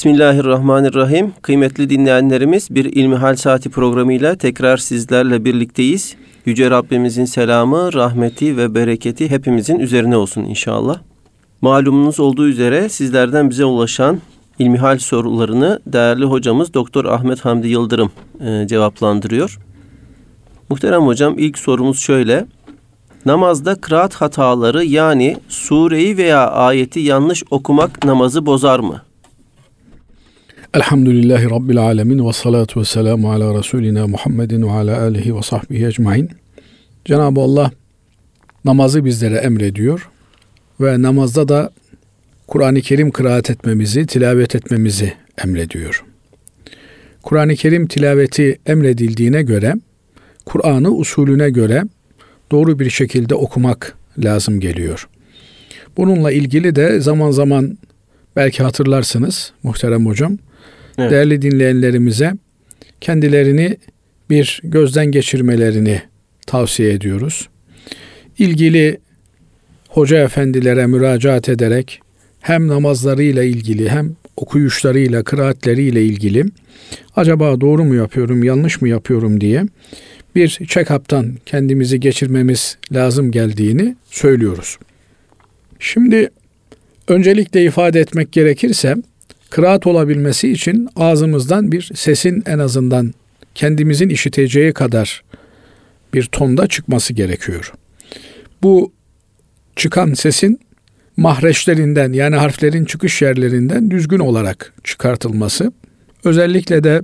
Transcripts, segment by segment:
Bismillahirrahmanirrahim. Kıymetli dinleyenlerimiz bir İlmihal Saati programıyla tekrar sizlerle birlikteyiz. Yüce Rabbimizin selamı, rahmeti ve bereketi hepimizin üzerine olsun inşallah. Malumunuz olduğu üzere sizlerden bize ulaşan ilmihal sorularını değerli hocamız Doktor Ahmet Hamdi Yıldırım e, cevaplandırıyor. Muhterem hocam ilk sorumuz şöyle. Namazda kıraat hataları yani sureyi veya ayeti yanlış okumak namazı bozar mı? Elhamdülillahi Rabbil alemin ve salatu ve selamu ala Resulina Muhammedin ve ala alihi ve sahbihi ecmain. Cenab-ı Allah namazı bizlere emrediyor ve namazda da Kur'an-ı Kerim kıraat etmemizi, tilavet etmemizi emrediyor. Kur'an-ı Kerim tilaveti emredildiğine göre, Kur'an'ı usulüne göre doğru bir şekilde okumak lazım geliyor. Bununla ilgili de zaman zaman belki hatırlarsınız muhterem hocam. Evet. Değerli dinleyenlerimize kendilerini bir gözden geçirmelerini tavsiye ediyoruz. İlgili hoca efendilere müracaat ederek hem namazlarıyla ilgili hem okuyuşlarıyla, kıraatleriyle ilgili acaba doğru mu yapıyorum, yanlış mı yapıyorum diye bir check-up'tan kendimizi geçirmemiz lazım geldiğini söylüyoruz. Şimdi öncelikle ifade etmek gerekirse kıraat olabilmesi için ağzımızdan bir sesin en azından kendimizin işiteceği kadar bir tonda çıkması gerekiyor. Bu çıkan sesin mahreçlerinden yani harflerin çıkış yerlerinden düzgün olarak çıkartılması, özellikle de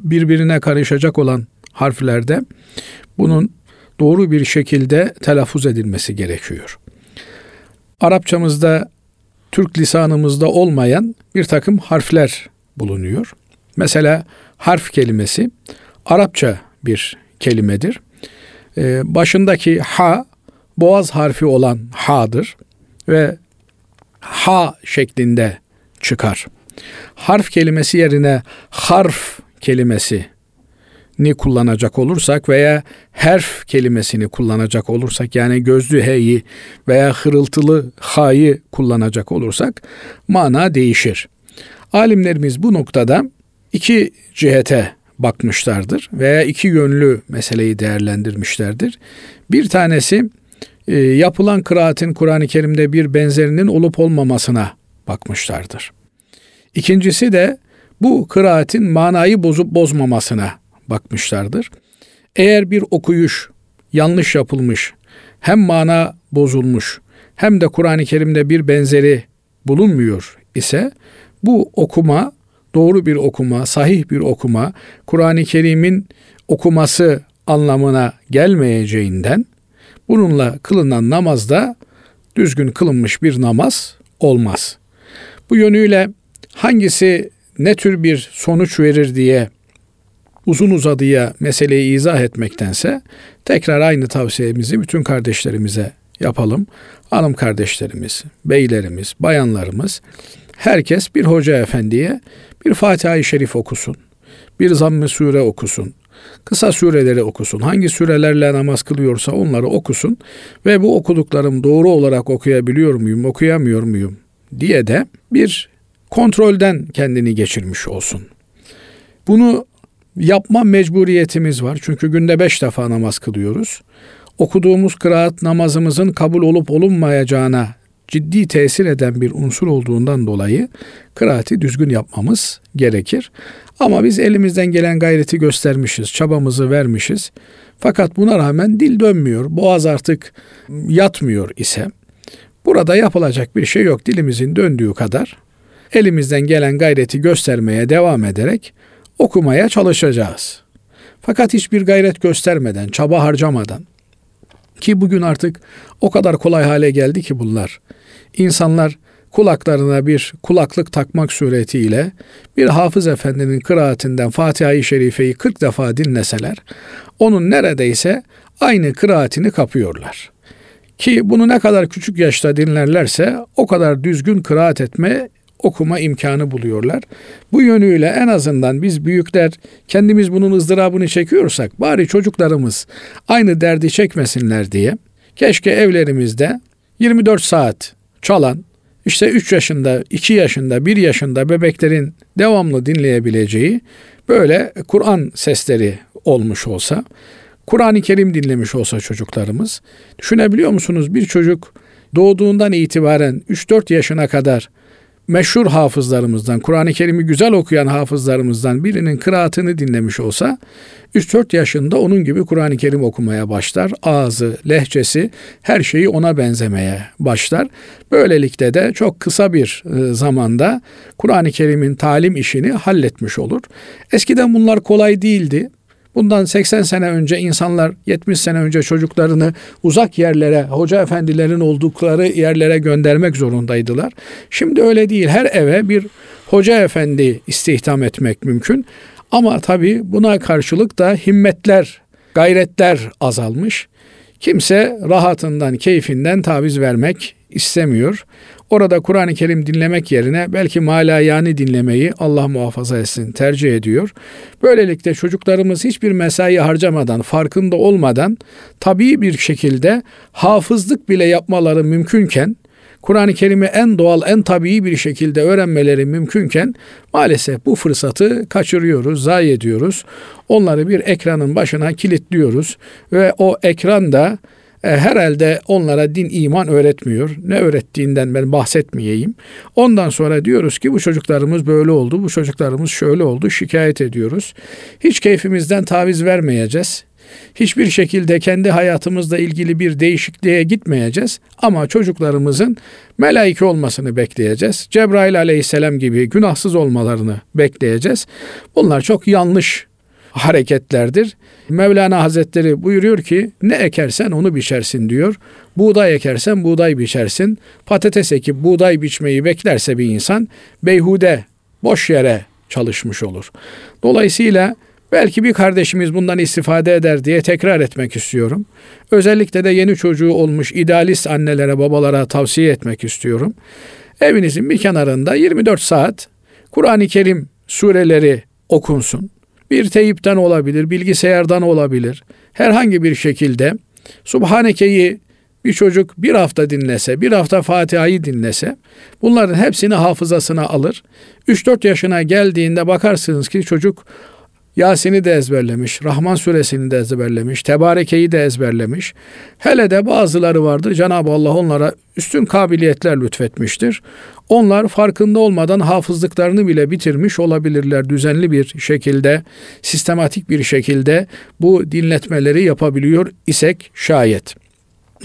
birbirine karışacak olan harflerde bunun doğru bir şekilde telaffuz edilmesi gerekiyor. Arapçamızda Türk lisanımızda olmayan bir takım harfler bulunuyor. Mesela harf kelimesi Arapça bir kelimedir. Ee, başındaki ha boğaz harfi olan ha'dır ve ha şeklinde çıkar. Harf kelimesi yerine harf kelimesi ni kullanacak olursak veya herf kelimesini kullanacak olursak yani gözlü h'yi veya hırıltılı ha'yı kullanacak olursak mana değişir. Alimlerimiz bu noktada iki cihete bakmışlardır veya iki yönlü meseleyi değerlendirmişlerdir. Bir tanesi e, yapılan kıraatin Kur'an-ı Kerim'de bir benzerinin olup olmamasına bakmışlardır. İkincisi de bu kıraatin manayı bozup bozmamasına bakmışlardır. Eğer bir okuyuş yanlış yapılmış, hem mana bozulmuş, hem de Kur'an-ı Kerim'de bir benzeri bulunmuyor ise bu okuma doğru bir okuma, sahih bir okuma, Kur'an-ı Kerim'in okuması anlamına gelmeyeceğinden bununla kılınan namazda düzgün kılınmış bir namaz olmaz. Bu yönüyle hangisi ne tür bir sonuç verir diye uzun uzadıya meseleyi izah etmektense tekrar aynı tavsiyemizi bütün kardeşlerimize yapalım. Hanım kardeşlerimiz, beylerimiz, bayanlarımız herkes bir hoca efendiye bir Fatiha-i Şerif okusun. Bir zamm-ı sure okusun. Kısa sureleri okusun. Hangi surelerle namaz kılıyorsa onları okusun ve bu okuduklarım doğru olarak okuyabiliyor muyum, okuyamıyor muyum diye de bir kontrolden kendini geçirmiş olsun. Bunu yapma mecburiyetimiz var. Çünkü günde beş defa namaz kılıyoruz. Okuduğumuz kıraat namazımızın kabul olup olunmayacağına ciddi tesir eden bir unsur olduğundan dolayı kıraati düzgün yapmamız gerekir. Ama biz elimizden gelen gayreti göstermişiz, çabamızı vermişiz. Fakat buna rağmen dil dönmüyor, boğaz artık yatmıyor ise burada yapılacak bir şey yok. Dilimizin döndüğü kadar elimizden gelen gayreti göstermeye devam ederek okumaya çalışacağız. Fakat hiçbir gayret göstermeden, çaba harcamadan ki bugün artık o kadar kolay hale geldi ki bunlar. İnsanlar kulaklarına bir kulaklık takmak suretiyle bir hafız efendinin kıraatinden Fatiha-i Şerife'yi 40 defa dinleseler onun neredeyse aynı kıraatini kapıyorlar. Ki bunu ne kadar küçük yaşta dinlerlerse o kadar düzgün kıraat etme okuma imkanı buluyorlar. Bu yönüyle en azından biz büyükler kendimiz bunun ızdırabını çekiyorsak bari çocuklarımız aynı derdi çekmesinler diye keşke evlerimizde 24 saat çalan işte 3 yaşında, 2 yaşında, 1 yaşında bebeklerin devamlı dinleyebileceği böyle Kur'an sesleri olmuş olsa, Kur'an-ı Kerim dinlemiş olsa çocuklarımız, düşünebiliyor musunuz bir çocuk doğduğundan itibaren 3-4 yaşına kadar meşhur hafızlarımızdan, Kur'an-ı Kerim'i güzel okuyan hafızlarımızdan birinin kıraatını dinlemiş olsa 3-4 yaşında onun gibi Kur'an-ı Kerim okumaya başlar. Ağzı, lehçesi, her şeyi ona benzemeye başlar. Böylelikle de çok kısa bir e, zamanda Kur'an-ı Kerim'in talim işini halletmiş olur. Eskiden bunlar kolay değildi. Bundan 80 sene önce insanlar 70 sene önce çocuklarını uzak yerlere, hoca efendilerin oldukları yerlere göndermek zorundaydılar. Şimdi öyle değil. Her eve bir hoca efendi istihdam etmek mümkün. Ama tabii buna karşılık da himmetler, gayretler azalmış. Kimse rahatından, keyfinden taviz vermek istemiyor. Orada Kur'an-ı Kerim dinlemek yerine belki malayani dinlemeyi Allah muhafaza etsin tercih ediyor. Böylelikle çocuklarımız hiçbir mesai harcamadan, farkında olmadan tabii bir şekilde hafızlık bile yapmaları mümkünken Kur'an-ı Kerim'i en doğal, en tabii bir şekilde öğrenmeleri mümkünken maalesef bu fırsatı kaçırıyoruz, zayi ediyoruz. Onları bir ekranın başına kilitliyoruz ve o ekran da e, herhalde onlara din iman öğretmiyor. Ne öğrettiğinden ben bahsetmeyeyim. Ondan sonra diyoruz ki bu çocuklarımız böyle oldu, bu çocuklarımız şöyle oldu, şikayet ediyoruz. Hiç keyfimizden taviz vermeyeceğiz. Hiçbir şekilde kendi hayatımızla ilgili bir değişikliğe gitmeyeceğiz ama çocuklarımızın melaike olmasını bekleyeceğiz. Cebrail aleyhisselam gibi günahsız olmalarını bekleyeceğiz. Bunlar çok yanlış hareketlerdir. Mevlana Hazretleri buyuruyor ki ne ekersen onu biçersin diyor. Buğday ekersen buğday biçersin. Patates ekip buğday biçmeyi beklerse bir insan beyhude, boş yere çalışmış olur. Dolayısıyla belki bir kardeşimiz bundan istifade eder diye tekrar etmek istiyorum. Özellikle de yeni çocuğu olmuş idealist annelere, babalara tavsiye etmek istiyorum. Evinizin bir kenarında 24 saat Kur'an-ı Kerim sureleri okunsun. Bir teyipten olabilir, bilgisayardan olabilir. Herhangi bir şekilde Subhaneke'yi bir çocuk bir hafta dinlese, bir hafta Fatiha'yı dinlese bunların hepsini hafızasına alır. 3-4 yaşına geldiğinde bakarsınız ki çocuk Yasin'i de ezberlemiş, Rahman suresini de ezberlemiş, Tebareke'yi de ezberlemiş. Hele de bazıları vardır Cenab-ı Allah onlara üstün kabiliyetler lütfetmiştir. Onlar farkında olmadan hafızlıklarını bile bitirmiş olabilirler. Düzenli bir şekilde, sistematik bir şekilde bu dinletmeleri yapabiliyor isek şayet.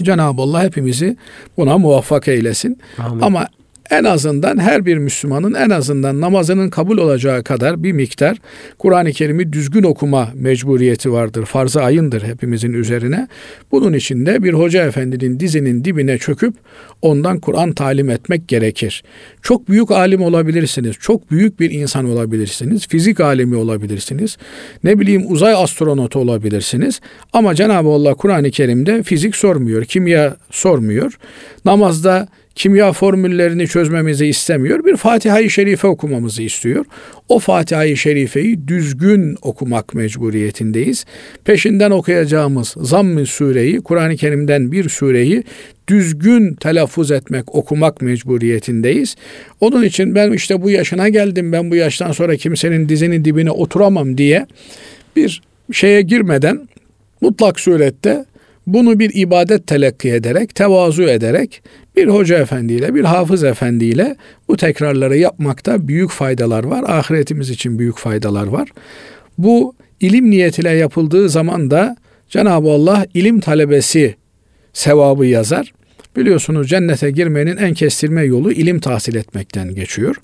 Cenab-ı Allah hepimizi buna muvaffak eylesin. Amin. Ama en azından her bir Müslümanın en azından namazının kabul olacağı kadar bir miktar Kur'an-ı Kerim'i düzgün okuma mecburiyeti vardır. Farz-ı ayındır hepimizin üzerine. Bunun için de bir hoca efendinin dizinin dibine çöküp ondan Kur'an talim etmek gerekir. Çok büyük alim olabilirsiniz. Çok büyük bir insan olabilirsiniz. Fizik alimi olabilirsiniz. Ne bileyim uzay astronotu olabilirsiniz. Ama Cenab-ı Allah Kur'an-ı Kerim'de fizik sormuyor, kimya sormuyor. Namazda kimya formüllerini çözmemizi istemiyor. Bir Fatiha-i Şerife okumamızı istiyor. O Fatiha-i Şerife'yi düzgün okumak mecburiyetindeyiz. Peşinden okuyacağımız Zamm-ı sureyi, Kur'an-ı Kerim'den bir sureyi düzgün telaffuz etmek, okumak mecburiyetindeyiz. Onun için ben işte bu yaşına geldim, ben bu yaştan sonra kimsenin dizinin dibine oturamam diye bir şeye girmeden mutlak surette bunu bir ibadet telakki ederek, tevazu ederek bir hoca efendiyle, bir hafız efendiyle bu tekrarları yapmakta büyük faydalar var. Ahiretimiz için büyük faydalar var. Bu ilim niyetiyle yapıldığı zaman da Cenab-ı Allah ilim talebesi sevabı yazar. Biliyorsunuz cennete girmenin en kestirme yolu ilim tahsil etmekten geçiyor.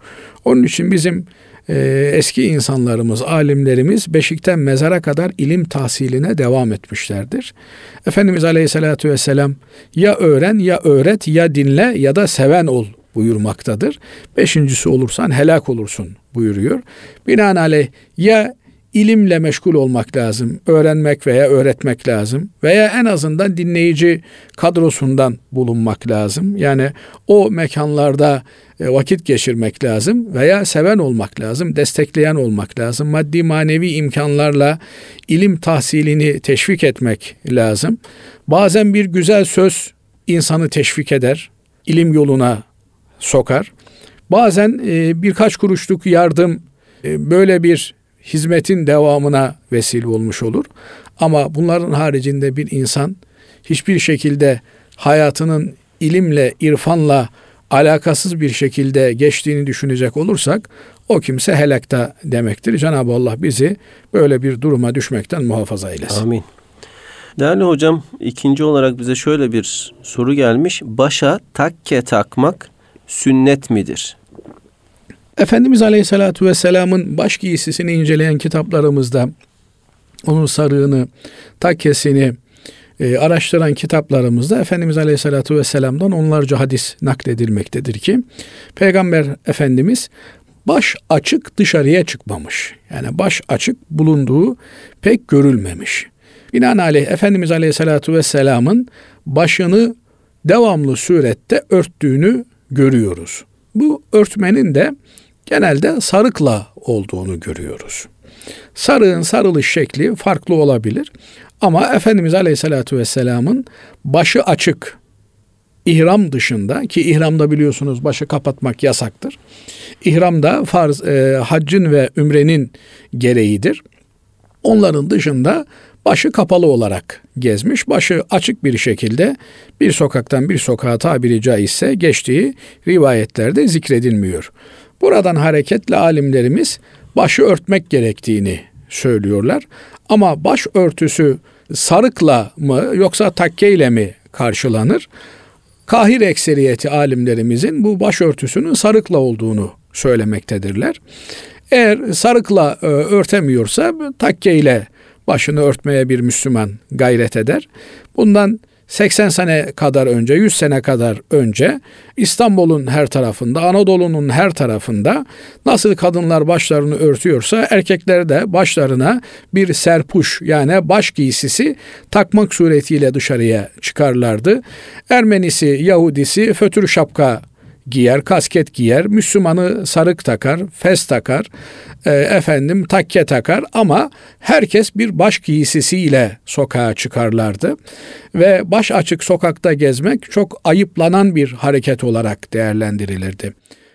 Onun için bizim e, eski insanlarımız, alimlerimiz beşikten mezara kadar ilim tahsiline devam etmişlerdir. Efendimiz Aleyhisselatü Vesselam ya öğren ya öğret ya dinle ya da seven ol buyurmaktadır. Beşincisi olursan helak olursun buyuruyor. Binaenaleyh ya ilimle meşgul olmak lazım, öğrenmek veya öğretmek lazım veya en azından dinleyici kadrosundan bulunmak lazım. Yani o mekanlarda e, vakit geçirmek lazım veya seven olmak lazım, destekleyen olmak lazım. Maddi manevi imkanlarla ilim tahsilini teşvik etmek lazım. Bazen bir güzel söz insanı teşvik eder, ilim yoluna sokar. Bazen e, birkaç kuruşluk yardım e, böyle bir hizmetin devamına vesile olmuş olur. Ama bunların haricinde bir insan hiçbir şekilde hayatının ilimle, irfanla alakasız bir şekilde geçtiğini düşünecek olursak o kimse helakta demektir. Cenab-ı Allah bizi böyle bir duruma düşmekten muhafaza eylesin. Amin. Değerli hocam ikinci olarak bize şöyle bir soru gelmiş. Başa takke takmak sünnet midir? Efendimiz Aleyhisselatü Vesselam'ın baş giysisini inceleyen kitaplarımızda onun sarığını, takkesini e, araştıran kitaplarımızda Efendimiz Aleyhisselatü Vesselam'dan onlarca hadis nakledilmektedir ki Peygamber Efendimiz baş açık dışarıya çıkmamış. Yani baş açık bulunduğu pek görülmemiş. Binaenaleyh Efendimiz Aleyhisselatü Vesselam'ın başını devamlı surette örttüğünü görüyoruz. Bu örtmenin de genelde sarıkla olduğunu görüyoruz. Sarığın sarılış şekli farklı olabilir. Ama Efendimiz Aleyhisselatü Vesselam'ın başı açık, ihram dışında ki ihramda biliyorsunuz başı kapatmak yasaktır. İhramda farz e, haccın ve ümrenin gereğidir. Onların dışında başı kapalı olarak gezmiş, başı açık bir şekilde bir sokaktan bir sokağa tabiri caizse geçtiği rivayetlerde zikredilmiyor. Buradan hareketle alimlerimiz başı örtmek gerektiğini söylüyorlar. Ama baş örtüsü sarıkla mı yoksa takkeyle mi karşılanır? Kahir ekseriyeti alimlerimizin bu başörtüsünün sarıkla olduğunu söylemektedirler. Eğer sarıkla e, örtemiyorsa takkeyle başını örtmeye bir Müslüman gayret eder. Bundan 80 sene kadar önce, 100 sene kadar önce İstanbul'un her tarafında, Anadolu'nun her tarafında nasıl kadınlar başlarını örtüyorsa erkekler de başlarına bir serpuş yani baş giysisi takmak suretiyle dışarıya çıkarlardı. Ermenisi, Yahudisi fötür şapka giyer, kasket giyer, Müslümanı sarık takar, fes takar, e, efendim takke takar ama herkes bir baş giysisiyle sokağa çıkarlardı. Ve baş açık sokakta gezmek çok ayıplanan bir hareket olarak değerlendirilirdi.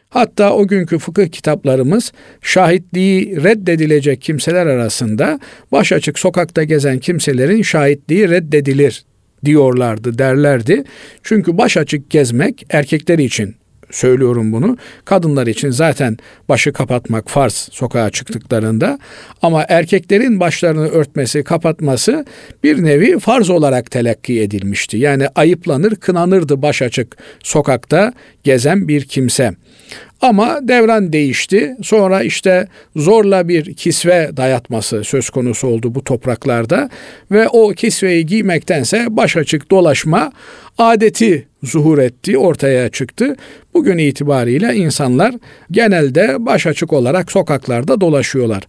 Hatta o günkü fıkıh kitaplarımız şahitliği reddedilecek kimseler arasında baş açık sokakta gezen kimselerin şahitliği reddedilir diyorlardı, derlerdi. Çünkü baş açık gezmek erkekler için söylüyorum bunu. Kadınlar için zaten başı kapatmak farz sokağa çıktıklarında ama erkeklerin başlarını örtmesi, kapatması bir nevi farz olarak telakki edilmişti. Yani ayıplanır, kınanırdı baş açık sokakta gezen bir kimse. Ama devran değişti. Sonra işte zorla bir kisve dayatması söz konusu oldu bu topraklarda ve o kisveyi giymektense baş açık dolaşma adeti zuhur etti, ortaya çıktı. Bugün itibariyle insanlar genelde baş açık olarak sokaklarda dolaşıyorlar.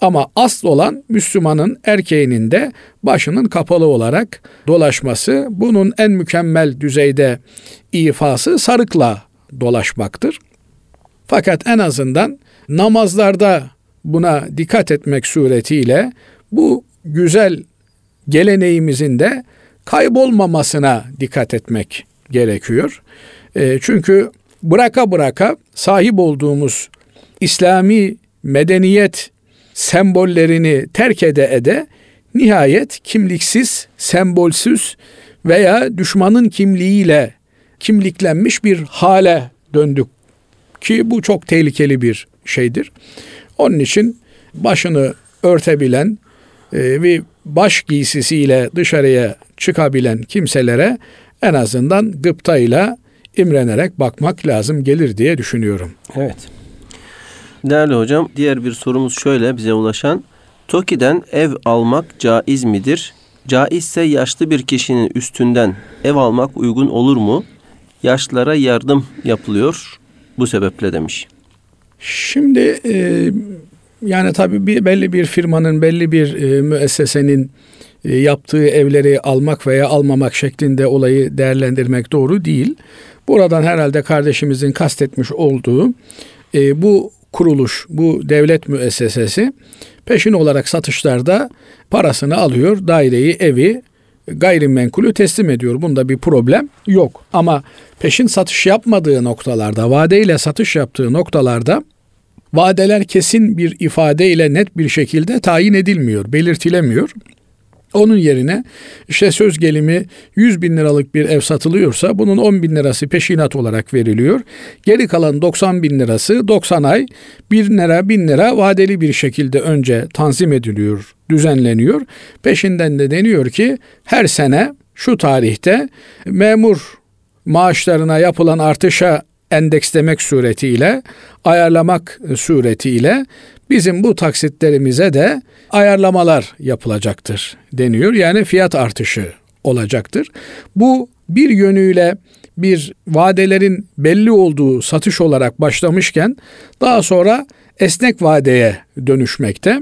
Ama asıl olan Müslümanın erkeğinin de başının kapalı olarak dolaşması. Bunun en mükemmel düzeyde ifası sarıkla dolaşmaktır. Fakat en azından namazlarda buna dikkat etmek suretiyle bu güzel geleneğimizin de kaybolmamasına dikkat etmek gerekiyor. E, çünkü bıraka bıraka sahip olduğumuz İslami medeniyet sembollerini terk ede ede nihayet kimliksiz, sembolsüz veya düşmanın kimliğiyle kimliklenmiş bir hale döndük ki bu çok tehlikeli bir şeydir. Onun için başını örtebilen ve baş giysisiyle dışarıya çıkabilen kimselere en azından gıptayla imrenerek bakmak lazım gelir diye düşünüyorum. Evet. Değerli hocam diğer bir sorumuz şöyle bize ulaşan. TOKİ'den ev almak caiz midir? Caizse yaşlı bir kişinin üstünden ev almak uygun olur mu? Yaşlılara yardım yapılıyor bu sebeple demiş. Şimdi e, yani tabii bir belli bir firmanın belli bir e, müessesenin e, yaptığı evleri almak veya almamak şeklinde olayı değerlendirmek doğru değil. Buradan herhalde kardeşimizin kastetmiş olduğu e, bu kuruluş, bu devlet müessesesi peşin olarak satışlarda parasını alıyor, daireyi, evi gayrimenkulü teslim ediyor. Bunda bir problem yok. Ama peşin satış yapmadığı noktalarda, vadeyle satış yaptığı noktalarda vadeler kesin bir ifadeyle net bir şekilde tayin edilmiyor, belirtilemiyor. Onun yerine işte söz gelimi 100 bin liralık bir ev satılıyorsa bunun 10 bin lirası peşinat olarak veriliyor. Geri kalan 90 bin lirası 90 ay 1 lira 1000 lira vadeli bir şekilde önce tanzim ediliyor, düzenleniyor. Peşinden de deniyor ki her sene şu tarihte memur maaşlarına yapılan artışa endekslemek suretiyle, ayarlamak suretiyle bizim bu taksitlerimize de ayarlamalar yapılacaktır deniyor. Yani fiyat artışı olacaktır. Bu bir yönüyle bir vadelerin belli olduğu satış olarak başlamışken daha sonra esnek vadeye dönüşmekte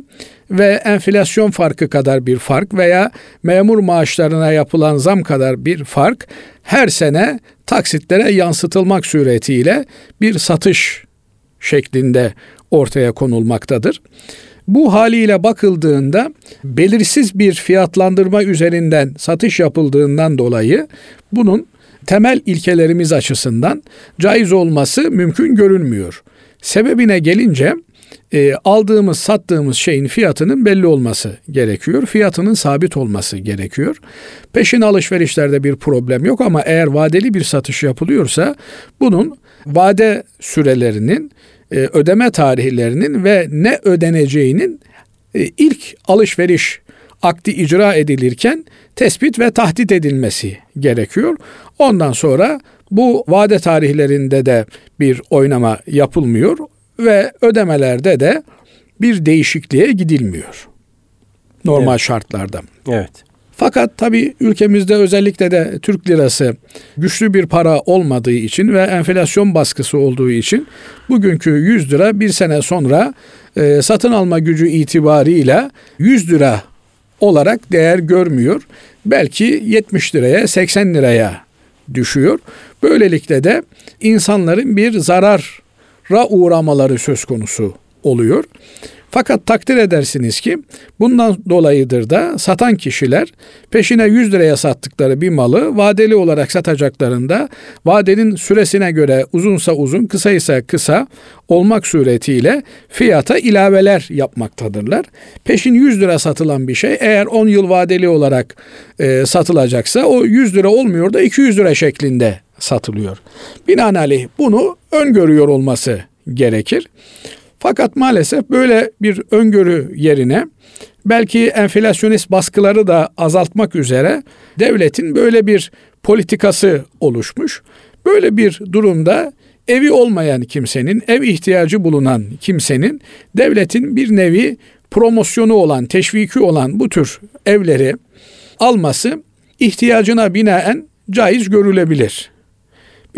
ve enflasyon farkı kadar bir fark veya memur maaşlarına yapılan zam kadar bir fark her sene taksitlere yansıtılmak suretiyle bir satış şeklinde ortaya konulmaktadır. Bu haliyle bakıldığında belirsiz bir fiyatlandırma üzerinden satış yapıldığından dolayı bunun temel ilkelerimiz açısından caiz olması mümkün görünmüyor. Sebebine gelince e, aldığımız sattığımız şeyin fiyatının belli olması gerekiyor. Fiyatının sabit olması gerekiyor. Peşin alışverişlerde bir problem yok ama eğer vadeli bir satış yapılıyorsa bunun vade sürelerinin e, ödeme tarihlerinin ve ne ödeneceğinin e, ilk alışveriş akdi icra edilirken tespit ve tahdit edilmesi gerekiyor. Ondan sonra bu vade tarihlerinde de bir oynama yapılmıyor ve ödemelerde de bir değişikliğe gidilmiyor. Normal evet. şartlarda. Evet. Fakat tabii ülkemizde özellikle de Türk lirası güçlü bir para olmadığı için ve enflasyon baskısı olduğu için bugünkü 100 lira bir sene sonra e, satın alma gücü itibariyle 100 lira olarak değer görmüyor. Belki 70 liraya 80 liraya düşüyor. Böylelikle de insanların bir zarara uğramaları söz konusu oluyor. Fakat takdir edersiniz ki bundan dolayıdır da satan kişiler peşine 100 liraya sattıkları bir malı vadeli olarak satacaklarında vadenin süresine göre uzunsa uzun kısaysa kısa olmak suretiyle fiyata ilaveler yapmaktadırlar. Peşin 100 lira satılan bir şey eğer 10 yıl vadeli olarak e, satılacaksa o 100 lira olmuyor da 200 lira şeklinde satılıyor. Binaenaleyh bunu öngörüyor olması gerekir. Fakat maalesef böyle bir öngörü yerine belki enflasyonist baskıları da azaltmak üzere devletin böyle bir politikası oluşmuş. Böyle bir durumda evi olmayan kimsenin, ev ihtiyacı bulunan kimsenin devletin bir nevi promosyonu olan, teşviki olan bu tür evleri alması ihtiyacına binaen caiz görülebilir.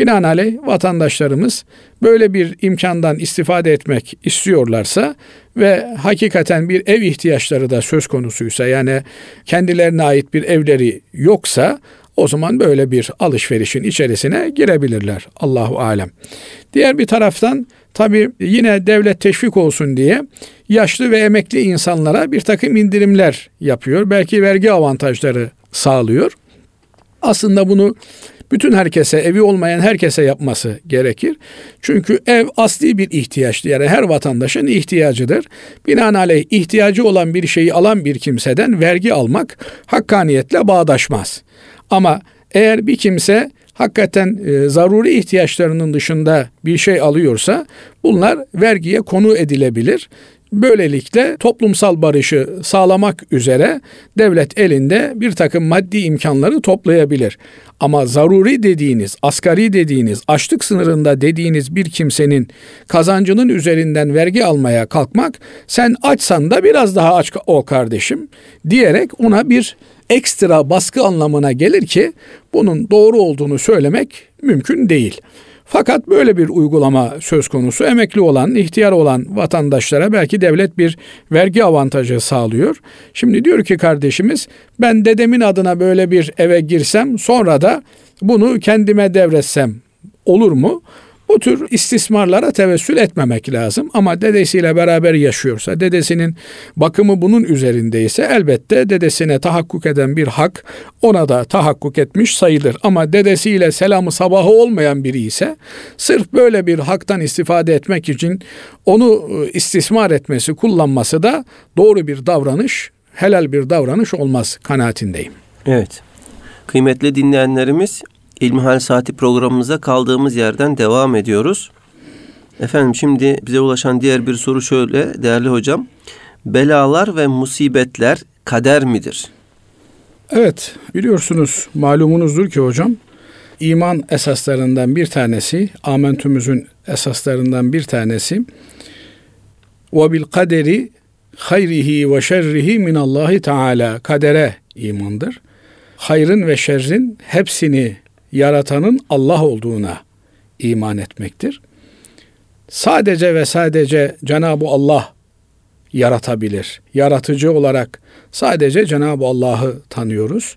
Binaenaleyh vatandaşlarımız böyle bir imkandan istifade etmek istiyorlarsa ve hakikaten bir ev ihtiyaçları da söz konusuysa yani kendilerine ait bir evleri yoksa o zaman böyle bir alışverişin içerisine girebilirler. Allahu alem. Diğer bir taraftan tabi yine devlet teşvik olsun diye yaşlı ve emekli insanlara bir takım indirimler yapıyor. Belki vergi avantajları sağlıyor. Aslında bunu bütün herkese, evi olmayan herkese yapması gerekir. Çünkü ev asli bir ihtiyaçtır. Yani her vatandaşın ihtiyacıdır. Binaenaleyh ihtiyacı olan bir şeyi alan bir kimseden vergi almak hakkaniyetle bağdaşmaz. Ama eğer bir kimse hakikaten e, zaruri ihtiyaçlarının dışında bir şey alıyorsa bunlar vergiye konu edilebilir. Böylelikle toplumsal barışı sağlamak üzere devlet elinde bir takım maddi imkanları toplayabilir. Ama zaruri dediğiniz, asgari dediğiniz, açlık sınırında dediğiniz bir kimsenin kazancının üzerinden vergi almaya kalkmak, sen açsan da biraz daha aç o kardeşim diyerek ona bir ekstra baskı anlamına gelir ki bunun doğru olduğunu söylemek mümkün değil. Fakat böyle bir uygulama söz konusu emekli olan, ihtiyar olan vatandaşlara belki devlet bir vergi avantajı sağlıyor. Şimdi diyor ki kardeşimiz ben dedemin adına böyle bir eve girsem sonra da bunu kendime devretsem olur mu? Bu tür istismarlara tevessül etmemek lazım. Ama dedesiyle beraber yaşıyorsa, dedesinin bakımı bunun üzerindeyse elbette dedesine tahakkuk eden bir hak ona da tahakkuk etmiş sayılır. Ama dedesiyle selamı sabahı olmayan biri ise sırf böyle bir haktan istifade etmek için onu e, istismar etmesi, kullanması da doğru bir davranış, helal bir davranış olmaz kanaatindeyim. Evet. Kıymetli dinleyenlerimiz İlmihal Saati programımıza kaldığımız yerden devam ediyoruz. Efendim şimdi bize ulaşan diğer bir soru şöyle değerli hocam. Belalar ve musibetler kader midir? Evet biliyorsunuz malumunuzdur ki hocam iman esaslarından bir tanesi amentümüzün esaslarından bir tanesi ve bil kaderi hayrihi ve şerrihi min Allahi Teala kadere imandır. Hayrın ve şerrin hepsini yaratanın Allah olduğuna iman etmektir. Sadece ve sadece Cenab-ı Allah yaratabilir. Yaratıcı olarak sadece Cenab-ı Allah'ı tanıyoruz.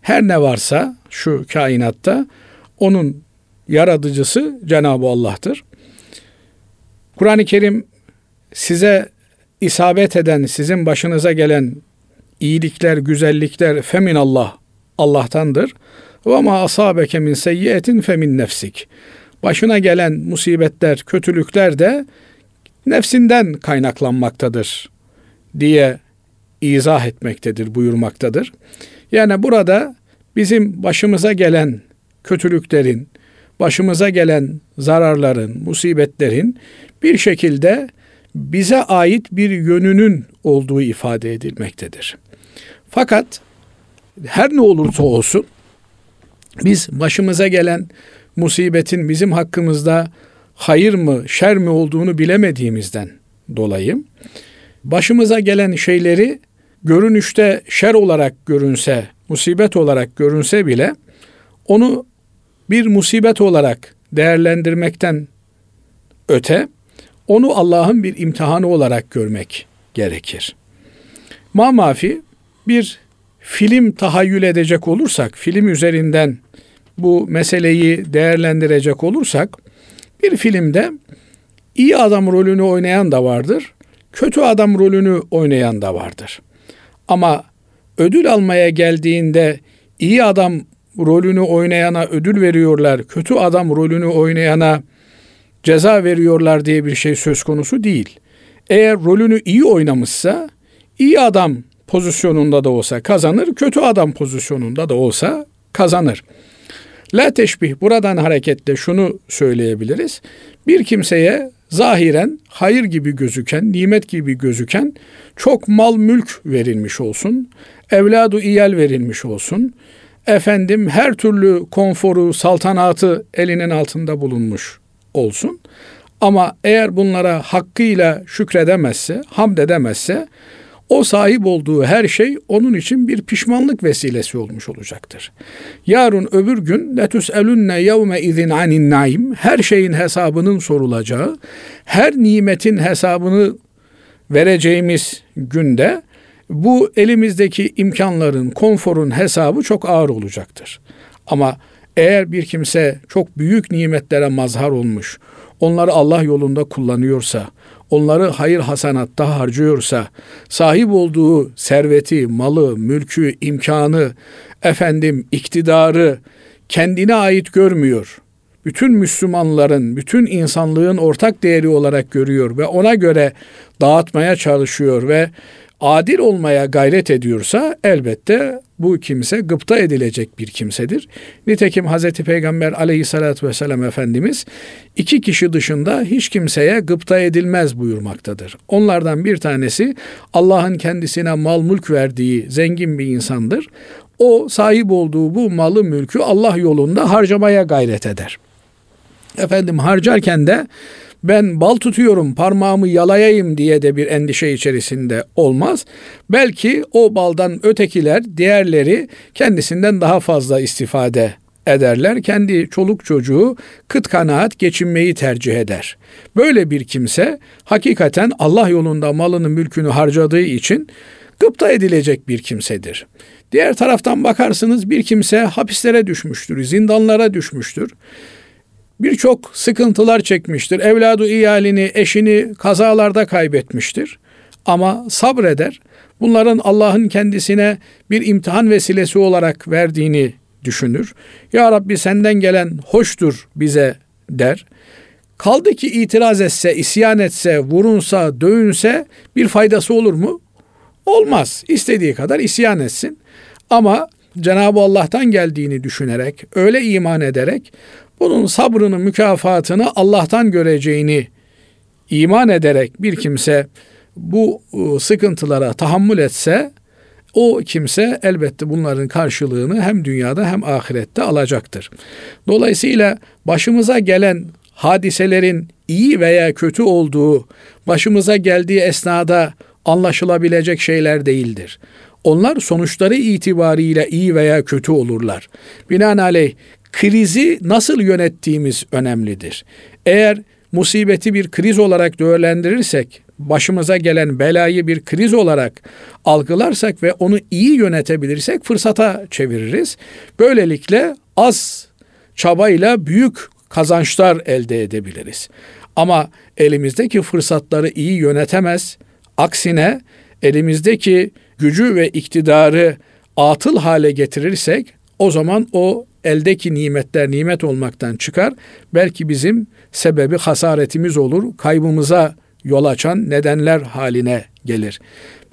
Her ne varsa şu kainatta onun yaratıcısı Cenab-ı Allah'tır. Kur'an-ı Kerim size isabet eden, sizin başınıza gelen iyilikler, güzellikler femin Allah, Allah'tandır. Ve ma asabeke min seyyiyetin femin nefsik. Başına gelen musibetler, kötülükler de nefsinden kaynaklanmaktadır diye izah etmektedir, buyurmaktadır. Yani burada bizim başımıza gelen kötülüklerin, başımıza gelen zararların, musibetlerin bir şekilde bize ait bir yönünün olduğu ifade edilmektedir. Fakat her ne olursa olsun biz başımıza gelen musibetin bizim hakkımızda hayır mı, şer mi olduğunu bilemediğimizden dolayı başımıza gelen şeyleri görünüşte şer olarak görünse, musibet olarak görünse bile onu bir musibet olarak değerlendirmekten öte onu Allah'ın bir imtihanı olarak görmek gerekir. Mamafi bir film tahayyül edecek olursak, film üzerinden bu meseleyi değerlendirecek olursak, bir filmde iyi adam rolünü oynayan da vardır, kötü adam rolünü oynayan da vardır. Ama ödül almaya geldiğinde iyi adam rolünü oynayana ödül veriyorlar, kötü adam rolünü oynayana ceza veriyorlar diye bir şey söz konusu değil. Eğer rolünü iyi oynamışsa iyi adam pozisyonunda da olsa kazanır, kötü adam pozisyonunda da olsa kazanır. La teşbih buradan hareketle şunu söyleyebiliriz. Bir kimseye zahiren hayır gibi gözüken, nimet gibi gözüken çok mal mülk verilmiş olsun, evladu iyal verilmiş olsun, efendim her türlü konforu, saltanatı elinin altında bulunmuş olsun. Ama eğer bunlara hakkıyla şükredemezse, hamd edemezse o sahip olduğu her şey onun için bir pişmanlık vesilesi olmuş olacaktır. Yarın öbür gün letüs elünne yevme izin anin naim her şeyin hesabının sorulacağı, her nimetin hesabını vereceğimiz günde bu elimizdeki imkanların, konforun hesabı çok ağır olacaktır. Ama eğer bir kimse çok büyük nimetlere mazhar olmuş, onları Allah yolunda kullanıyorsa, onları hayır hasanatta harcıyorsa, sahip olduğu serveti, malı, mülkü, imkanı, efendim iktidarı kendine ait görmüyor. Bütün Müslümanların, bütün insanlığın ortak değeri olarak görüyor ve ona göre dağıtmaya çalışıyor ve adil olmaya gayret ediyorsa elbette bu kimse gıpta edilecek bir kimsedir. Nitekim Hz. Peygamber aleyhissalatü vesselam Efendimiz iki kişi dışında hiç kimseye gıpta edilmez buyurmaktadır. Onlardan bir tanesi Allah'ın kendisine mal mülk verdiği zengin bir insandır. O sahip olduğu bu malı mülkü Allah yolunda harcamaya gayret eder. Efendim harcarken de ben bal tutuyorum parmağımı yalayayım diye de bir endişe içerisinde olmaz. Belki o baldan ötekiler diğerleri kendisinden daha fazla istifade ederler. Kendi çoluk çocuğu kıt kanaat geçinmeyi tercih eder. Böyle bir kimse hakikaten Allah yolunda malını mülkünü harcadığı için gıpta edilecek bir kimsedir. Diğer taraftan bakarsınız bir kimse hapislere düşmüştür, zindanlara düşmüştür birçok sıkıntılar çekmiştir. Evladı iyalini, eşini kazalarda kaybetmiştir. Ama sabreder. Bunların Allah'ın kendisine bir imtihan vesilesi olarak verdiğini düşünür. Ya Rabbi senden gelen hoştur bize der. Kaldı ki itiraz etse, isyan etse, vurunsa, dövünse bir faydası olur mu? Olmaz. İstediği kadar isyan etsin. Ama Cenab-ı Allah'tan geldiğini düşünerek, öyle iman ederek bunun sabrını, mükafatını Allah'tan göreceğini iman ederek bir kimse bu ıı, sıkıntılara tahammül etse o kimse elbette bunların karşılığını hem dünyada hem ahirette alacaktır. Dolayısıyla başımıza gelen hadiselerin iyi veya kötü olduğu başımıza geldiği esnada anlaşılabilecek şeyler değildir. Onlar sonuçları itibariyle iyi veya kötü olurlar. Binaenaleyh krizi nasıl yönettiğimiz önemlidir. Eğer musibeti bir kriz olarak değerlendirirsek, başımıza gelen belayı bir kriz olarak algılarsak ve onu iyi yönetebilirsek fırsata çeviririz. Böylelikle az çabayla büyük kazançlar elde edebiliriz. Ama elimizdeki fırsatları iyi yönetemez, aksine elimizdeki gücü ve iktidarı atıl hale getirirsek o zaman o eldeki nimetler nimet olmaktan çıkar. Belki bizim sebebi hasaretimiz olur, kaybımıza yol açan nedenler haline gelir.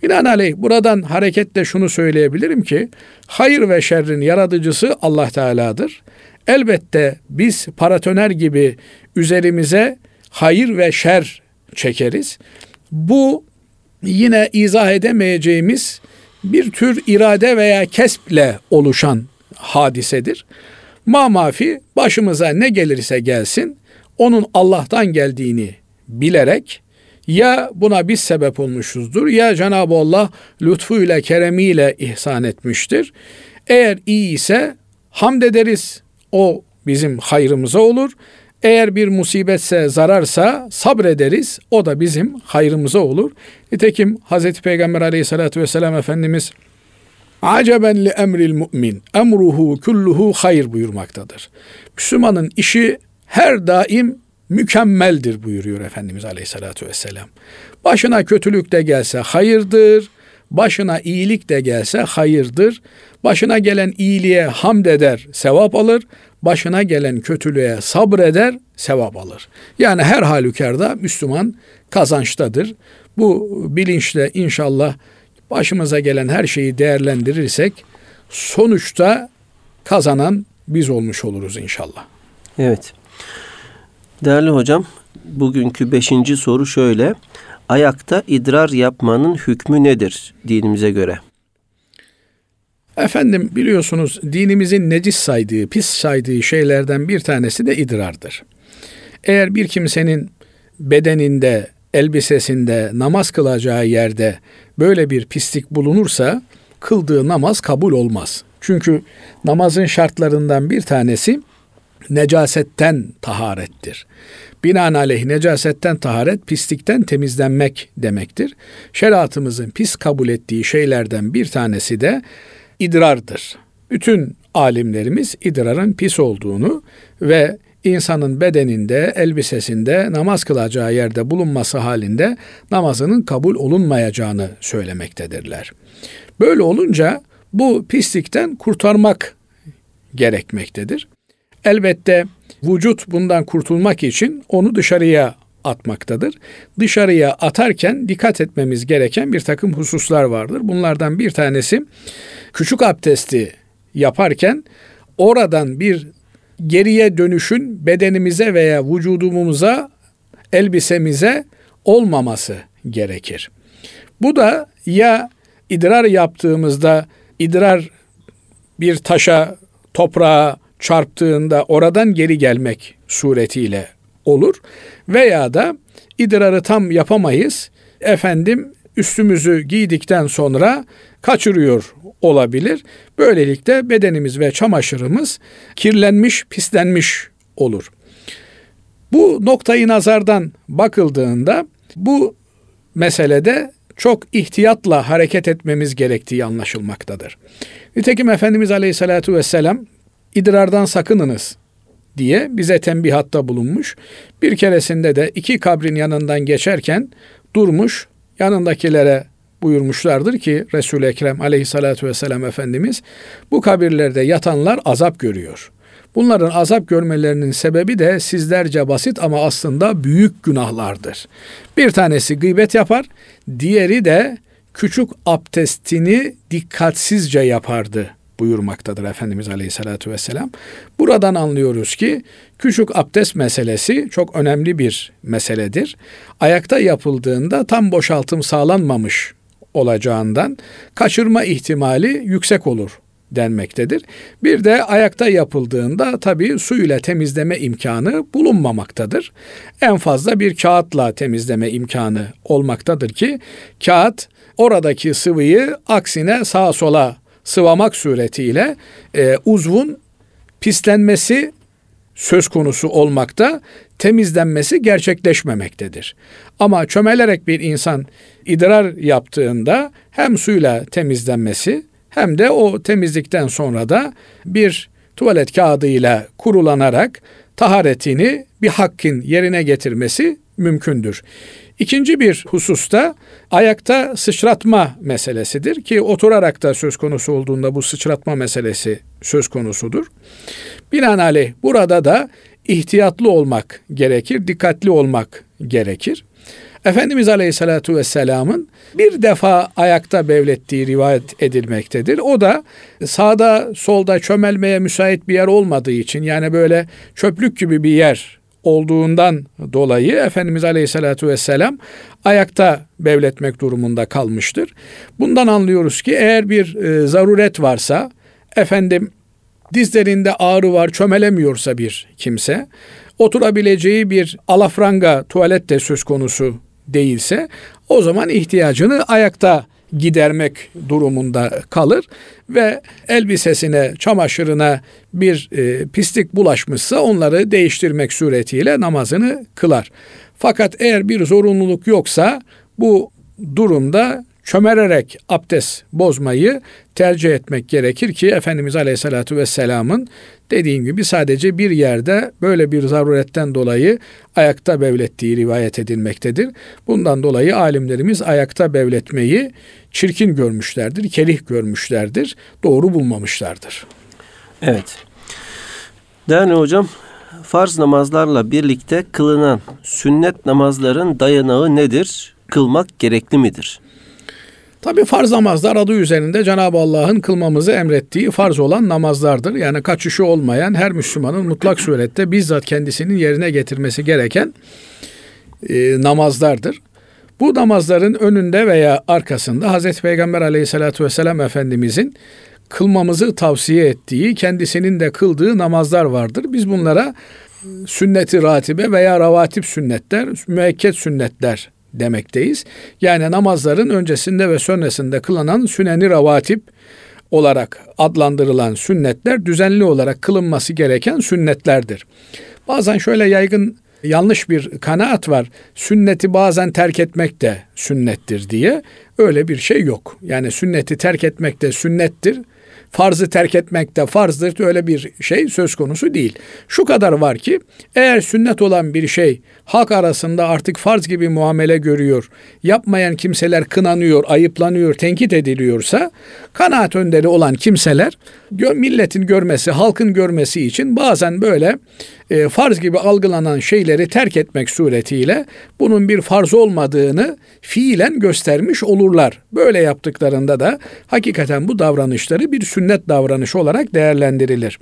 Binaenaleyh buradan hareketle şunu söyleyebilirim ki hayır ve şerrin yaratıcısı Allah Teala'dır. Elbette biz paratoner gibi üzerimize hayır ve şer çekeriz. Bu yine izah edemeyeceğimiz bir tür irade veya kesple oluşan hadisedir. Ma mafi başımıza ne gelirse gelsin onun Allah'tan geldiğini bilerek ya buna biz sebep olmuşuzdur ya Cenab-ı Allah lütfuyla keremiyle ihsan etmiştir. Eğer iyi ise hamd ederiz. O bizim hayrımıza olur. Eğer bir musibetse, zararsa sabrederiz. O da bizim hayrımıza olur. Nitekim Hz. Peygamber aleyhissalatü vesselam Efendimiz Aceben li emril mu'min emruhu kulluhu hayır buyurmaktadır. Müslümanın işi her daim mükemmeldir buyuruyor Efendimiz Aleyhisselatü Vesselam. Başına kötülük de gelse hayırdır, başına iyilik de gelse hayırdır. Başına gelen iyiliğe hamd eder, sevap alır. Başına gelen kötülüğe sabreder, sevap alır. Yani her halükarda Müslüman kazançtadır. Bu bilinçle inşallah başımıza gelen her şeyi değerlendirirsek sonuçta kazanan biz olmuş oluruz inşallah. Evet. Değerli hocam, bugünkü beşinci soru şöyle. Ayakta idrar yapmanın hükmü nedir dinimize göre? Efendim biliyorsunuz dinimizin necis saydığı, pis saydığı şeylerden bir tanesi de idrardır. Eğer bir kimsenin bedeninde, elbisesinde, namaz kılacağı yerde böyle bir pislik bulunursa kıldığı namaz kabul olmaz. Çünkü namazın şartlarından bir tanesi necasetten taharettir. Binaenaleyh necasetten taharet pislikten temizlenmek demektir. Şeriatımızın pis kabul ettiği şeylerden bir tanesi de idrardır. Bütün alimlerimiz idrarın pis olduğunu ve insanın bedeninde, elbisesinde, namaz kılacağı yerde bulunması halinde namazının kabul olunmayacağını söylemektedirler. Böyle olunca bu pislikten kurtarmak gerekmektedir. Elbette vücut bundan kurtulmak için onu dışarıya atmaktadır. Dışarıya atarken dikkat etmemiz gereken bir takım hususlar vardır. Bunlardan bir tanesi küçük abdesti yaparken oradan bir geriye dönüşün bedenimize veya vücudumuza, elbisemize olmaması gerekir. Bu da ya idrar yaptığımızda idrar bir taşa, toprağa çarptığında oradan geri gelmek suretiyle olur veya da idrarı tam yapamayız. Efendim üstümüzü giydikten sonra kaçırıyor olabilir. Böylelikle bedenimiz ve çamaşırımız kirlenmiş, pislenmiş olur. Bu noktayı nazardan bakıldığında bu meselede çok ihtiyatla hareket etmemiz gerektiği anlaşılmaktadır. Nitekim Efendimiz Aleyhisselatü Vesselam idrardan sakınınız diye bize tembihatta bulunmuş. Bir keresinde de iki kabrin yanından geçerken durmuş yanındakilere buyurmuşlardır ki Resul-i Ekrem aleyhissalatü vesselam Efendimiz bu kabirlerde yatanlar azap görüyor. Bunların azap görmelerinin sebebi de sizlerce basit ama aslında büyük günahlardır. Bir tanesi gıybet yapar, diğeri de küçük abdestini dikkatsizce yapardı buyurmaktadır Efendimiz Aleyhisselatü Vesselam. Buradan anlıyoruz ki küçük abdest meselesi çok önemli bir meseledir. Ayakta yapıldığında tam boşaltım sağlanmamış olacağından kaçırma ihtimali yüksek olur denmektedir. Bir de ayakta yapıldığında tabii su ile temizleme imkanı bulunmamaktadır. En fazla bir kağıtla temizleme imkanı olmaktadır ki kağıt oradaki sıvıyı aksine sağa sola sıvamak suretiyle e, uzvun pislenmesi söz konusu olmakta, temizlenmesi gerçekleşmemektedir. Ama çömelerek bir insan idrar yaptığında hem suyla temizlenmesi hem de o temizlikten sonra da bir tuvalet kağıdıyla kurulanarak taharetini bir hakkın yerine getirmesi mümkündür. İkinci bir hususta ayakta sıçratma meselesidir ki oturarak da söz konusu olduğunda bu sıçratma meselesi söz konusudur. Binaenaleyh burada da ihtiyatlı olmak gerekir, dikkatli olmak gerekir. Efendimiz Aleyhisselatü Vesselam'ın bir defa ayakta bevlettiği rivayet edilmektedir. O da sağda solda çömelmeye müsait bir yer olmadığı için yani böyle çöplük gibi bir yer olduğundan dolayı Efendimiz Aleyhisselatü Vesselam ayakta bevletmek durumunda kalmıştır. Bundan anlıyoruz ki eğer bir e, zaruret varsa efendim dizlerinde ağrı var çömelemiyorsa bir kimse oturabileceği bir alafranga tuvalet de söz konusu değilse o zaman ihtiyacını ayakta gidermek durumunda kalır ve elbisesine, çamaşırına bir e, pislik bulaşmışsa onları değiştirmek suretiyle namazını kılar. Fakat eğer bir zorunluluk yoksa bu durumda çömererek abdest bozmayı tercih etmek gerekir ki Efendimiz Aleyhisselatü Vesselam'ın dediğim gibi sadece bir yerde böyle bir zaruretten dolayı ayakta bevlettiği rivayet edilmektedir. Bundan dolayı alimlerimiz ayakta bevletmeyi çirkin görmüşlerdir, kelih görmüşlerdir, doğru bulmamışlardır. Evet. Değerli hocam, farz namazlarla birlikte kılınan sünnet namazların dayanağı nedir? Kılmak gerekli midir? Tabi farz namazlar adı üzerinde Cenab-ı Allah'ın kılmamızı emrettiği farz olan namazlardır. Yani kaçışı olmayan her Müslümanın mutlak surette bizzat kendisinin yerine getirmesi gereken e, namazlardır. Bu namazların önünde veya arkasında Hazreti Peygamber aleyhissalatü vesselam Efendimizin kılmamızı tavsiye ettiği, kendisinin de kıldığı namazlar vardır. Biz bunlara sünneti ratibe veya ravatip sünnetler, müekket sünnetler demekteyiz. Yani namazların öncesinde ve sonrasında kılınan süneni ravatip olarak adlandırılan sünnetler düzenli olarak kılınması gereken sünnetlerdir. Bazen şöyle yaygın yanlış bir kanaat var. Sünneti bazen terk etmek de sünnettir diye. Öyle bir şey yok. Yani sünneti terk etmek de sünnettir farzı terk etmek de farzdır. Öyle bir şey söz konusu değil. Şu kadar var ki eğer sünnet olan bir şey halk arasında artık farz gibi muamele görüyor, yapmayan kimseler kınanıyor, ayıplanıyor, tenkit ediliyorsa kanaat önderi olan kimseler milletin görmesi, halkın görmesi için bazen böyle e, farz gibi algılanan şeyleri terk etmek suretiyle bunun bir farz olmadığını fiilen göstermiş olurlar. Böyle yaptıklarında da hakikaten bu davranışları bir sünnet davranışı olarak değerlendirilir.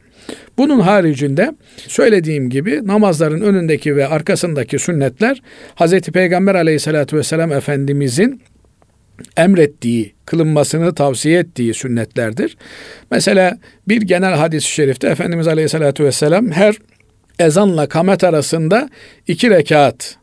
Bunun haricinde söylediğim gibi namazların önündeki ve arkasındaki sünnetler Hz. Peygamber aleyhissalatü vesselam Efendimizin emrettiği, kılınmasını tavsiye ettiği sünnetlerdir. Mesela bir genel hadis-i şerifte Efendimiz Aleyhisselatü Vesselam her ezanla kamet arasında iki rekat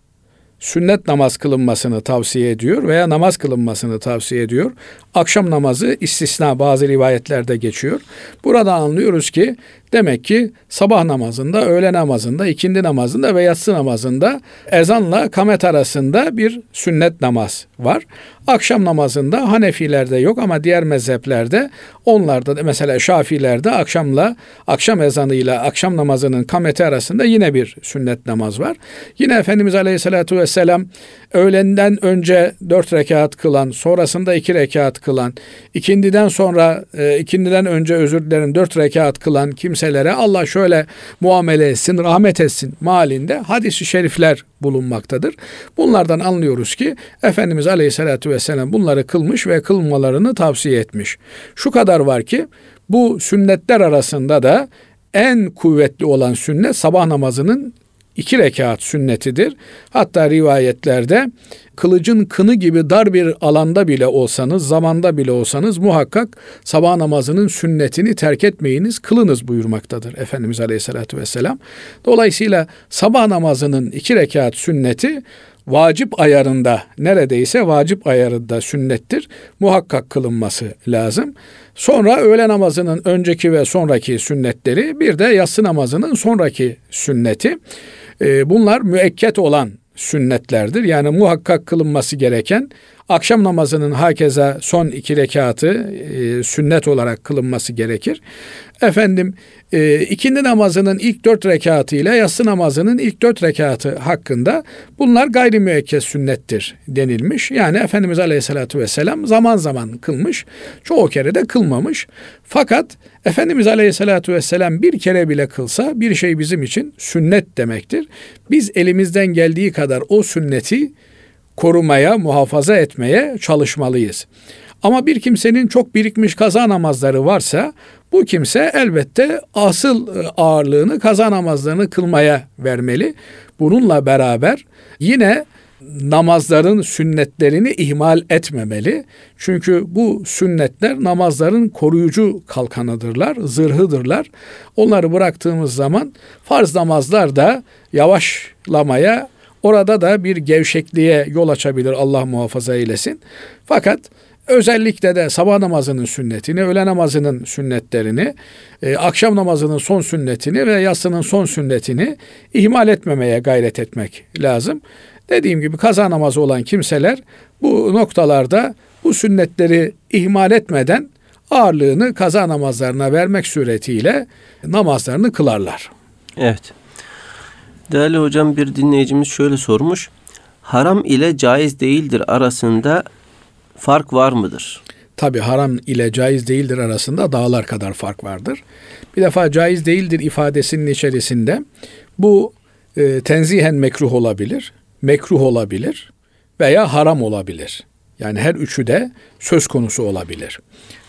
sünnet namaz kılınmasını tavsiye ediyor veya namaz kılınmasını tavsiye ediyor. Akşam namazı istisna bazı rivayetlerde geçiyor. Burada anlıyoruz ki demek ki sabah namazında, öğle namazında, ikindi namazında ve yatsı namazında ezanla kamet arasında bir sünnet namaz var. Akşam namazında Hanefilerde yok ama diğer mezheplerde onlarda da mesela Şafilerde akşamla akşam ezanıyla akşam namazının kameti arasında yine bir sünnet namaz var. Yine Efendimiz Aleyhisselatü Vesselam öğlenden önce dört rekat kılan, sonrasında iki rekat kılan, ikindiden sonra e, ikindiden önce özür dilerim dört rekat kılan kimselere Allah şöyle muamele etsin, rahmet etsin malinde hadis-i şerifler bulunmaktadır. Bunlardan anlıyoruz ki Efendimiz Aleyhisselatü Vesselam bunları kılmış ve kılmalarını tavsiye etmiş. Şu kadar var ki bu sünnetler arasında da en kuvvetli olan sünnet sabah namazının iki rekat sünnetidir. Hatta rivayetlerde kılıcın kını gibi dar bir alanda bile olsanız, zamanda bile olsanız muhakkak sabah namazının sünnetini terk etmeyiniz, kılınız buyurmaktadır Efendimiz Aleyhisselatü Vesselam. Dolayısıyla sabah namazının iki rekat sünneti vacip ayarında neredeyse vacip ayarında sünnettir. Muhakkak kılınması lazım. Sonra öğle namazının önceki ve sonraki sünnetleri bir de yatsı namazının sonraki sünneti. Ee, bunlar müekket olan sünnetlerdir. Yani muhakkak kılınması gereken akşam namazının hakeza son iki rekatı e, sünnet olarak kılınması gerekir. Efendim e, ikindi namazının ilk dört rekatı ile yatsı namazının ilk dört rekatı hakkında bunlar gayri müekked sünnettir denilmiş. Yani Efendimiz Aleyhisselatü Vesselam zaman zaman kılmış, çoğu kere de kılmamış. Fakat Efendimiz Aleyhisselatü Vesselam bir kere bile kılsa bir şey bizim için sünnet demektir. Biz elimizden geldiği kadar o sünneti korumaya, muhafaza etmeye çalışmalıyız. Ama bir kimsenin çok birikmiş kaza namazları varsa bu kimse elbette asıl e, ağırlığını kaza namazlarını kılmaya vermeli. Bununla beraber yine namazların sünnetlerini ihmal etmemeli. Çünkü bu sünnetler namazların koruyucu kalkanıdırlar, zırhıdırlar. Onları bıraktığımız zaman farz namazlar da yavaşlamaya, orada da bir gevşekliğe yol açabilir Allah muhafaza eylesin. Fakat Özellikle de sabah namazının sünnetini, öğle namazının sünnetlerini, e, akşam namazının son sünnetini ve yatsının son sünnetini ihmal etmemeye gayret etmek lazım. Dediğim gibi kaza namazı olan kimseler bu noktalarda bu sünnetleri ihmal etmeden ağırlığını kaza namazlarına vermek suretiyle namazlarını kılarlar. Evet. Değerli hocam bir dinleyicimiz şöyle sormuş. Haram ile caiz değildir arasında fark var mıdır? Tabi haram ile caiz değildir arasında dağlar kadar fark vardır. Bir defa caiz değildir ifadesinin içerisinde bu e, tenzihen mekruh olabilir, mekruh olabilir veya haram olabilir. Yani her üçü de söz konusu olabilir.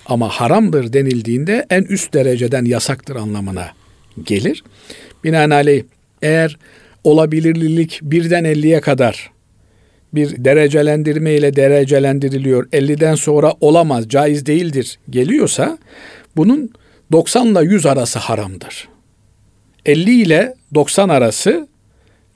Ama haramdır denildiğinde en üst dereceden yasaktır anlamına gelir. Binaenaleyh eğer olabilirlilik birden elliye kadar bir derecelendirme ile derecelendiriliyor. 50'den sonra olamaz, caiz değildir geliyorsa bunun 90 ile 100 arası haramdır. 50 ile 90 arası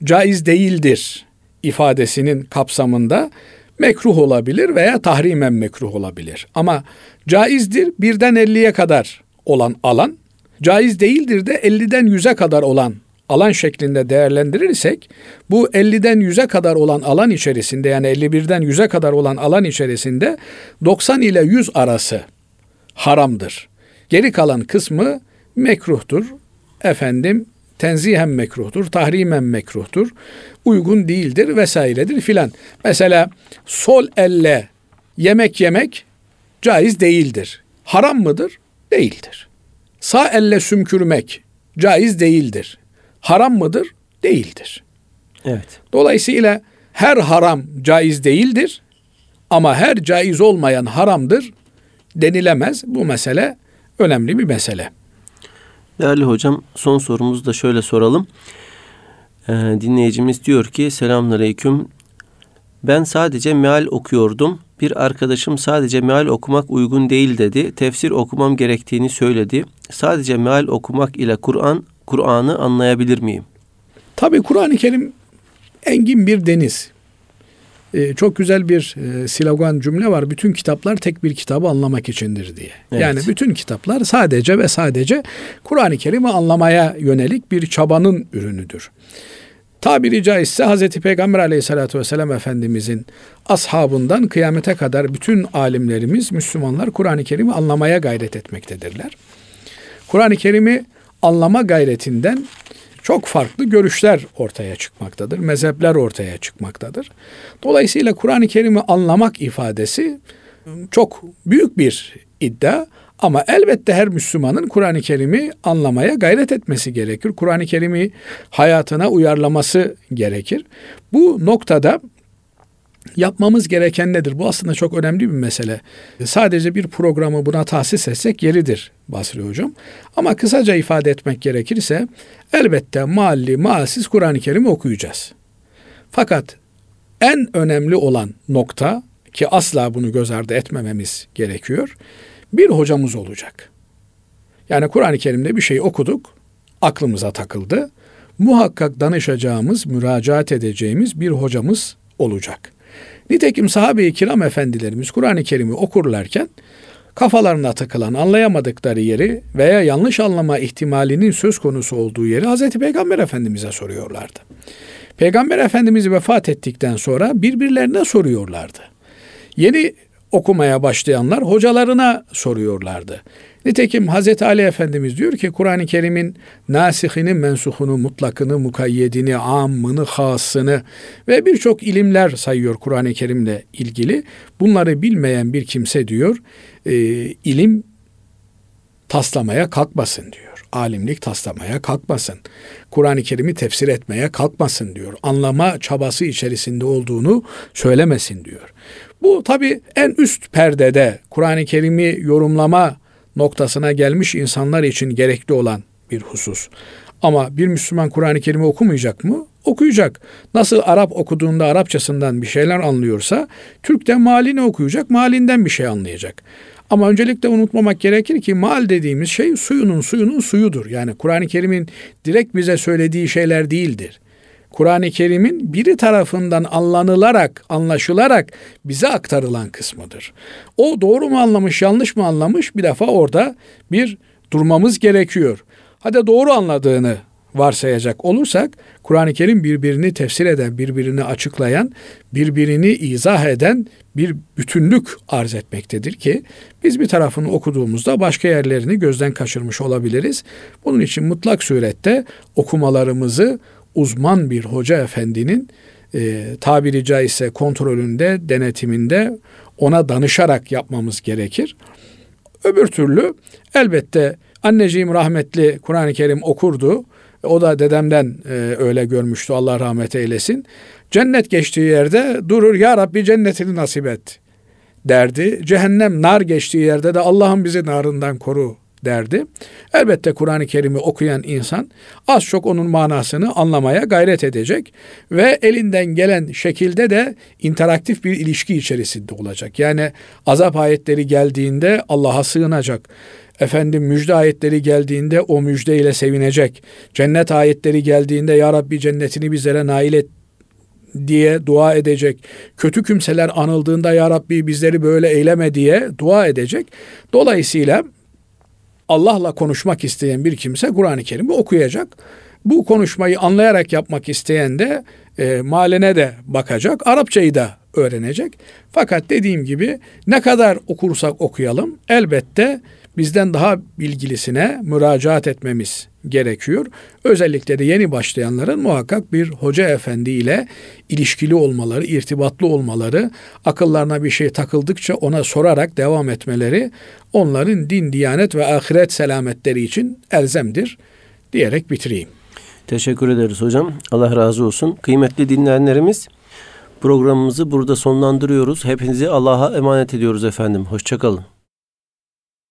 caiz değildir ifadesinin kapsamında mekruh olabilir veya tahrimen mekruh olabilir. Ama caizdir birden 50'ye kadar olan alan, caiz değildir de 50'den 100'e kadar olan alan şeklinde değerlendirirsek bu 50'den 100'e kadar olan alan içerisinde yani 51'den 100'e kadar olan alan içerisinde 90 ile 100 arası haramdır. Geri kalan kısmı mekruhtur. Efendim tenzihen mekruhtur, tahrimen mekruhtur, uygun değildir vesairedir filan. Mesela sol elle yemek yemek caiz değildir. Haram mıdır? Değildir. Sağ elle sümkürmek caiz değildir haram mıdır? Değildir. Evet. Dolayısıyla her haram caiz değildir ama her caiz olmayan haramdır denilemez. Bu mesele önemli bir mesele. Değerli hocam son sorumuzu da şöyle soralım. Ee, dinleyicimiz diyor ki selamünaleyküm. Ben sadece meal okuyordum. Bir arkadaşım sadece meal okumak uygun değil dedi. Tefsir okumam gerektiğini söyledi. Sadece meal okumak ile Kur'an Kur'an'ı anlayabilir miyim? Tabi Kur'an-ı Kerim engin bir deniz. e, çok güzel bir e, slogan cümle var. Bütün kitaplar tek bir kitabı anlamak içindir diye. Evet. Yani bütün kitaplar sadece ve sadece Kur'an-ı Kerim'i anlamaya yönelik bir çabanın ürünüdür. Tabiri caizse Hz. Peygamber aleyhissalatü vesselam Efendimizin ashabından kıyamete kadar bütün alimlerimiz, Müslümanlar Kur'an-ı Kerim'i anlamaya gayret etmektedirler. Kur'an-ı Kerim'i anlama gayretinden çok farklı görüşler ortaya çıkmaktadır. Mezhepler ortaya çıkmaktadır. Dolayısıyla Kur'an-ı Kerim'i anlamak ifadesi çok büyük bir iddia ama elbette her Müslümanın Kur'an-ı Kerim'i anlamaya gayret etmesi gerekir. Kur'an-ı Kerim'i hayatına uyarlaması gerekir. Bu noktada yapmamız gereken nedir? Bu aslında çok önemli bir mesele. Sadece bir programı buna tahsis etsek yeridir Basri Hocam. Ama kısaca ifade etmek gerekirse elbette mahalli, maalsiz Kur'an-ı Kerim'i okuyacağız. Fakat en önemli olan nokta ki asla bunu göz ardı etmememiz gerekiyor. Bir hocamız olacak. Yani Kur'an-ı Kerim'de bir şey okuduk, aklımıza takıldı. Muhakkak danışacağımız, müracaat edeceğimiz bir hocamız olacak. Nitekim sahabe-i kiram efendilerimiz Kur'an-ı Kerim'i okurlarken kafalarına takılan anlayamadıkları yeri veya yanlış anlama ihtimalinin söz konusu olduğu yeri Hazreti Peygamber Efendimiz'e soruyorlardı. Peygamber Efendimiz vefat ettikten sonra birbirlerine soruyorlardı. Yeni okumaya başlayanlar hocalarına soruyorlardı. Nitekim Hazreti Ali Efendimiz diyor ki Kur'an-ı Kerim'in nasihini, mensuhunu, mutlakını, mukayyedini, ammını, hasını ve birçok ilimler sayıyor Kur'an-ı Kerim'le ilgili. Bunları bilmeyen bir kimse diyor e, ilim taslamaya kalkmasın diyor. Alimlik taslamaya kalkmasın. Kur'an-ı Kerim'i tefsir etmeye kalkmasın diyor. Anlama çabası içerisinde olduğunu söylemesin diyor. Bu tabi en üst perdede Kur'an-ı Kerim'i yorumlama noktasına gelmiş insanlar için gerekli olan bir husus. Ama bir Müslüman Kur'an-ı Kerim'i okumayacak mı? Okuyacak. Nasıl Arap okuduğunda Arapçasından bir şeyler anlıyorsa, Türk de malini okuyacak, malinden bir şey anlayacak. Ama öncelikle unutmamak gerekir ki mal dediğimiz şey suyunun suyunun suyudur. Yani Kur'an-ı Kerim'in direkt bize söylediği şeyler değildir. Kur'an-ı Kerim'in biri tarafından anlanılarak, anlaşılarak bize aktarılan kısmıdır. O doğru mu anlamış, yanlış mı anlamış bir defa orada bir durmamız gerekiyor. Hadi doğru anladığını varsayacak olursak Kur'an-ı Kerim birbirini tefsir eden, birbirini açıklayan, birbirini izah eden bir bütünlük arz etmektedir ki biz bir tarafını okuduğumuzda başka yerlerini gözden kaçırmış olabiliriz. Bunun için mutlak surette okumalarımızı uzman bir hoca efendinin e, tabiri caizse kontrolünde, denetiminde ona danışarak yapmamız gerekir. Öbür türlü elbette anneciğim rahmetli Kur'an-ı Kerim okurdu. O da dedemden e, öyle görmüştü Allah rahmet eylesin. Cennet geçtiği yerde durur ya Rabbi cennetini nasip et derdi. Cehennem nar geçtiği yerde de Allah'ım bizi narından koru derdi. Elbette Kur'an-ı Kerim'i okuyan insan az çok onun manasını anlamaya gayret edecek ve elinden gelen şekilde de interaktif bir ilişki içerisinde olacak. Yani azap ayetleri geldiğinde Allah'a sığınacak. Efendim müjde ayetleri geldiğinde o müjdeyle sevinecek. Cennet ayetleri geldiğinde ya Rabbi cennetini bizlere nail et diye dua edecek. Kötü kimseler anıldığında ya Rabbi bizleri böyle eyleme diye dua edecek. Dolayısıyla Allah'la konuşmak isteyen bir kimse Kur'an-ı Kerim'i okuyacak. Bu konuşmayı anlayarak yapmak isteyen de e, maline de bakacak, Arapçayı da öğrenecek. Fakat dediğim gibi ne kadar okursak okuyalım elbette bizden daha bilgilisine müracaat etmemiz gerekiyor. Özellikle de yeni başlayanların muhakkak bir hoca efendi ile ilişkili olmaları, irtibatlı olmaları, akıllarına bir şey takıldıkça ona sorarak devam etmeleri onların din, diyanet ve ahiret selametleri için elzemdir diyerek bitireyim. Teşekkür ederiz hocam. Allah razı olsun. Kıymetli dinleyenlerimiz programımızı burada sonlandırıyoruz. Hepinizi Allah'a emanet ediyoruz efendim. Hoşçakalın.